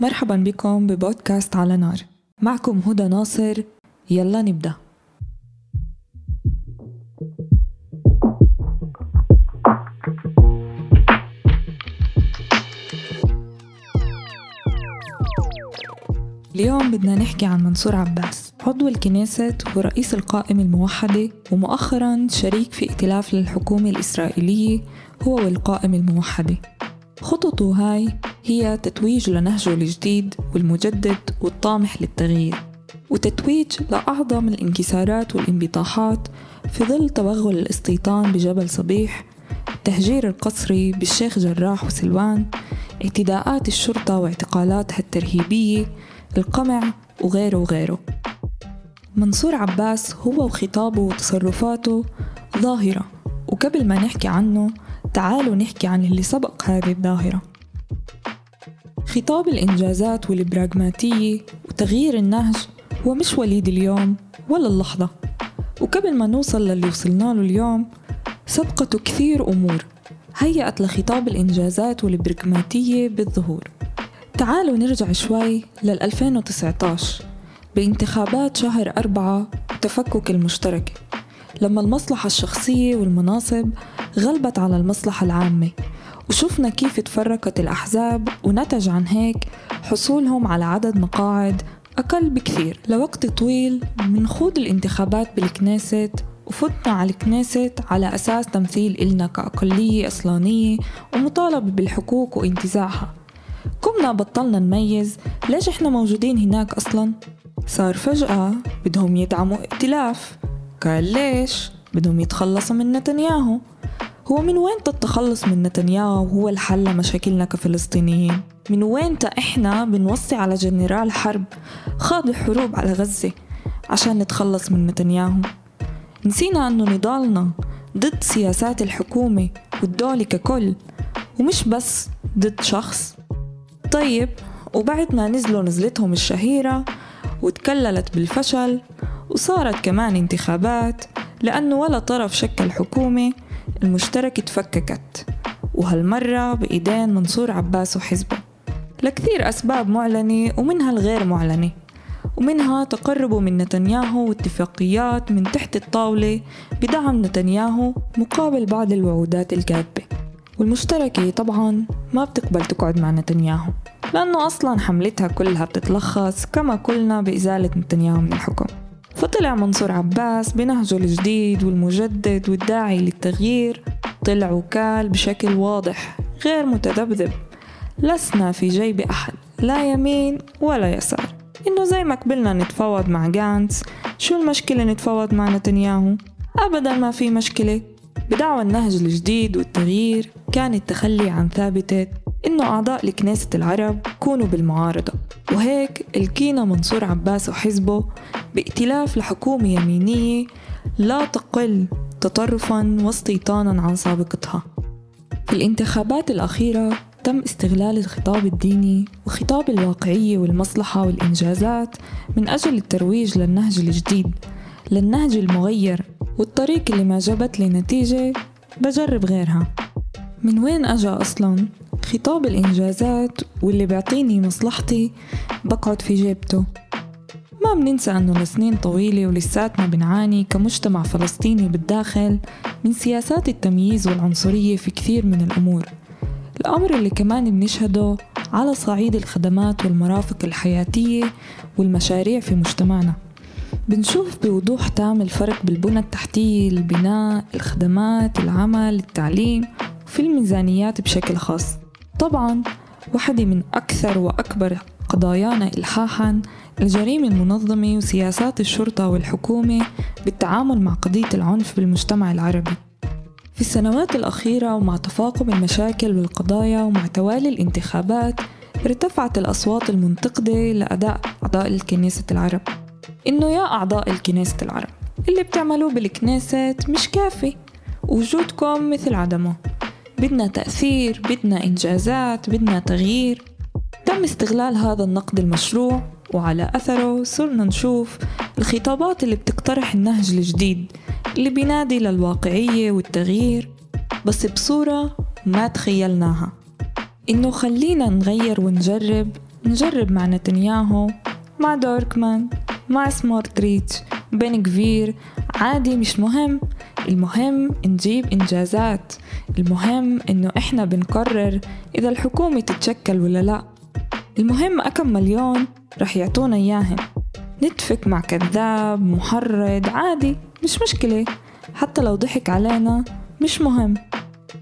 مرحبا بكم ببودكاست على نار. معكم هدى ناصر. يلا نبدأ. اليوم بدنا نحكي عن منصور عباس عضو الكنيسة ورئيس القائمة الموحدة ومؤخرا شريك في ائتلاف للحكومة الإسرائيلية هو والقائمة الموحدة. خططه هاي هي تتويج لنهجه الجديد والمجدد والطامح للتغيير وتتويج لأعظم الانكسارات والانبطاحات في ظل توغل الاستيطان بجبل صبيح التهجير القسري بالشيخ جراح وسلوان اعتداءات الشرطة واعتقالاتها الترهيبية القمع وغيره وغيره. منصور عباس هو وخطابه وتصرفاته ظاهرة وقبل ما نحكي عنه تعالوا نحكي عن اللي سبق هذه الظاهرة. خطاب الإنجازات والبراغماتية وتغيير النهج هو مش وليد اليوم ولا اللحظة. وقبل ما نوصل للي وصلنا له اليوم سبقته كثير أمور هيأت لخطاب الإنجازات والبراغماتية بالظهور. تعالوا نرجع شوي لل 2019 بانتخابات شهر أربعة وتفكك المشتركة لما المصلحة الشخصية والمناصب غلبت على المصلحة العامة. وشفنا كيف تفرقت الأحزاب ونتج عن هيك حصولهم على عدد مقاعد أقل بكثير. لوقت طويل من خوض الانتخابات بالكنيست وفتنا على الكنيست على أساس تمثيل إلنا كأقلية أصلانية ومطالبة بالحقوق وانتزاعها. كمنا بطلنا نميز ليش إحنا موجودين هناك أصلا؟ صار فجأة بدهم يدعموا ائتلاف. قال ليش؟ بدهم يتخلصوا من نتنياهو. هو من وين التخلص من نتنياهو؟ هو الحل لمشاكلنا كفلسطينيين. من وين إحنا بنوصي على جنرال حرب خاض حروب على غزة عشان نتخلص من نتنياهو؟ نسينا إنه نضالنا ضد سياسات الحكومة والدولة ككل ومش بس ضد شخص. طيب وبعد ما نزلوا نزلتهم الشهيرة وتكللت بالفشل وصارت كمان انتخابات لأنه ولا طرف شكل حكومة المشترك تفككت. وهالمرة بإيدين منصور عباس وحزبة. لكثير أسباب معلنة ومنها الغير معلنة. ومنها تقربه من نتنياهو واتفاقيات من تحت الطاولة بدعم نتنياهو مقابل بعض الوعودات الكاذبة. والمشتركة طبعا ما بتقبل تقعد مع نتنياهو لأنه أصلا حملتها كلها بتتلخص كما قلنا بإزالة نتنياهو من الحكم. فطلع منصور عباس بنهجه الجديد والمجدد والداعي للتغيير. طلع وكال بشكل واضح غير متذبذب. لسنا في جيب أحد لا يمين ولا يسار. إنه زي ما قبلنا نتفاوض مع جانتس شو المشكلة نتفاوض مع نتنياهو؟ أبدا ما في مشكلة. بدعوى النهج الجديد والتغيير كان التخلي عن ثابتة. إنه أعضاء لكنيسة العرب كونوا بالمعارضة. وهيك الكينا منصور عباس وحزبه بائتلاف لحكومة يمينية لا تقل تطرفا واستيطانا عن سابقتها. في الانتخابات الأخيرة تم استغلال الخطاب الديني وخطاب الواقعية والمصلحة والإنجازات من أجل الترويج للنهج الجديد للنهج المغير والطريق اللي ما جابت لي نتيجة بجرب غيرها. من وين أجا أصلا؟ خطاب الإنجازات واللي بيعطيني مصلحتي بقعد في جيبته. ما بننسى أنه لسنين طويلة ولساتنا بنعاني كمجتمع فلسطيني بالداخل من سياسات التمييز والعنصرية في كثير من الأمور. الأمر اللي كمان بنشهده على صعيد الخدمات والمرافق الحياتية والمشاريع في مجتمعنا. بنشوف بوضوح تام الفرق بالبنى التحتية البناء الخدمات العمل التعليم وفي الميزانيات بشكل خاص. طبعا واحدة من أكثر وأكبر قضايانا إلحاحا الجريمة المنظمة وسياسات الشرطة والحكومة بالتعامل مع قضية العنف بالمجتمع العربي. في السنوات الأخيرة ومع تفاقم المشاكل والقضايا ومع توالي الانتخابات ارتفعت الأصوات المنتقدة لأداء أعضاء الكنيسة العرب. إنه يا أعضاء الكنيسة العرب اللي بتعملوه بالكنيسة مش كافي. وجودكم مثل عدمه. بدنا تأثير بدنا إنجازات بدنا تغيير. تم استغلال هذا النقد المشروع وعلى أثره صرنا نشوف الخطابات اللي بتقترح النهج الجديد اللي بينادي للواقعية والتغيير بس بصورة ما تخيلناها. إنه خلينا نغير ونجرب نجرب مع نتنياهو مع دوركمان مع سمارتريتش بن كفير. عادي مش مهم المهم نجيب إنجازات. المهم إنه إحنا بنقرر إذا الحكومة تتشكل ولا لا. المهم أكم مليون رح يعطونا إياهم. نتفك مع كذاب محرض عادي مش مشكلة. حتى لو ضحك علينا مش مهم.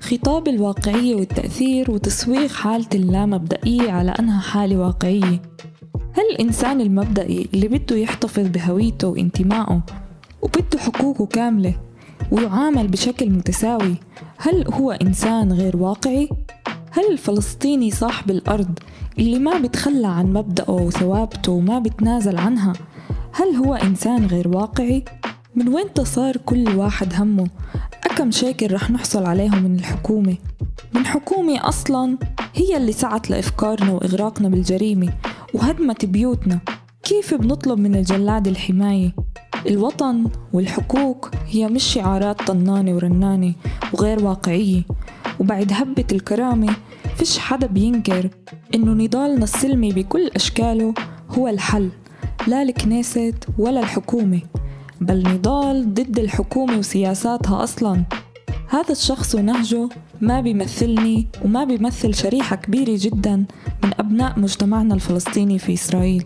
خطاب الواقعية والتأثير وتسويق حالة اللامبدئية على أنها حالة واقعية. هل الإنسان المبدئي اللي بده يحتفظ بهويته وانتمائه وبده حقوقه كاملة ويعامل بشكل متساوي هل هو إنسان غير واقعي؟ هل الفلسطيني صاحب الأرض اللي ما بتخلى عن مبدأه وثوابته وما بتنازل عنها هل هو إنسان غير واقعي؟ من وين صار كل واحد همه؟ أكم شاكر رح نحصل عليهم من الحكومة؟ من حكومة أصلا هي اللي سعت لإفكارنا وإغراقنا بالجريمة وهدمت بيوتنا كيف بنطلب من الجلاد الحماية؟ الوطن والحقوق هي مش شعارات طنانة ورنانة وغير واقعية. وبعد هبة الكرامة فيش حدا بينكر إنه نضالنا السلمي بكل أشكاله هو الحل لا الكنيست ولا الحكومة. بل نضال ضد الحكومة وسياساتها أصلا. هذا الشخص ونهجه ما بيمثلني وما بيمثل شريحة كبيرة جدا من أبناء مجتمعنا الفلسطيني في إسرائيل.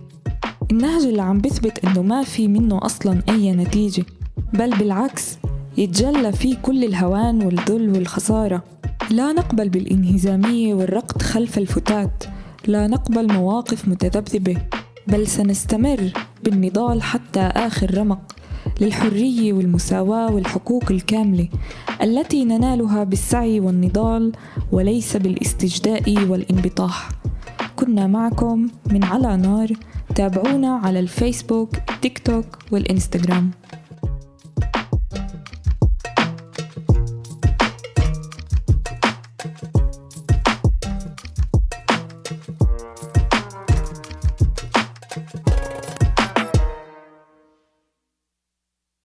النهج اللي عم بثبت إنه ما في منه أصلا أي نتيجة بل بالعكس يتجلى فيه كل الهوان والذل والخسارة. لا نقبل بالانهزامية والركض خلف الفتات لا نقبل مواقف متذبذبة بل سنستمر بالنضال حتى آخر رمق للحرية والمساواة والحقوق الكاملة التي ننالها بالسعي والنضال وليس بالاستجداء والانبطاح. كنا معكم من على نار تابعونا على الفيسبوك تيك توك والإنستغرام.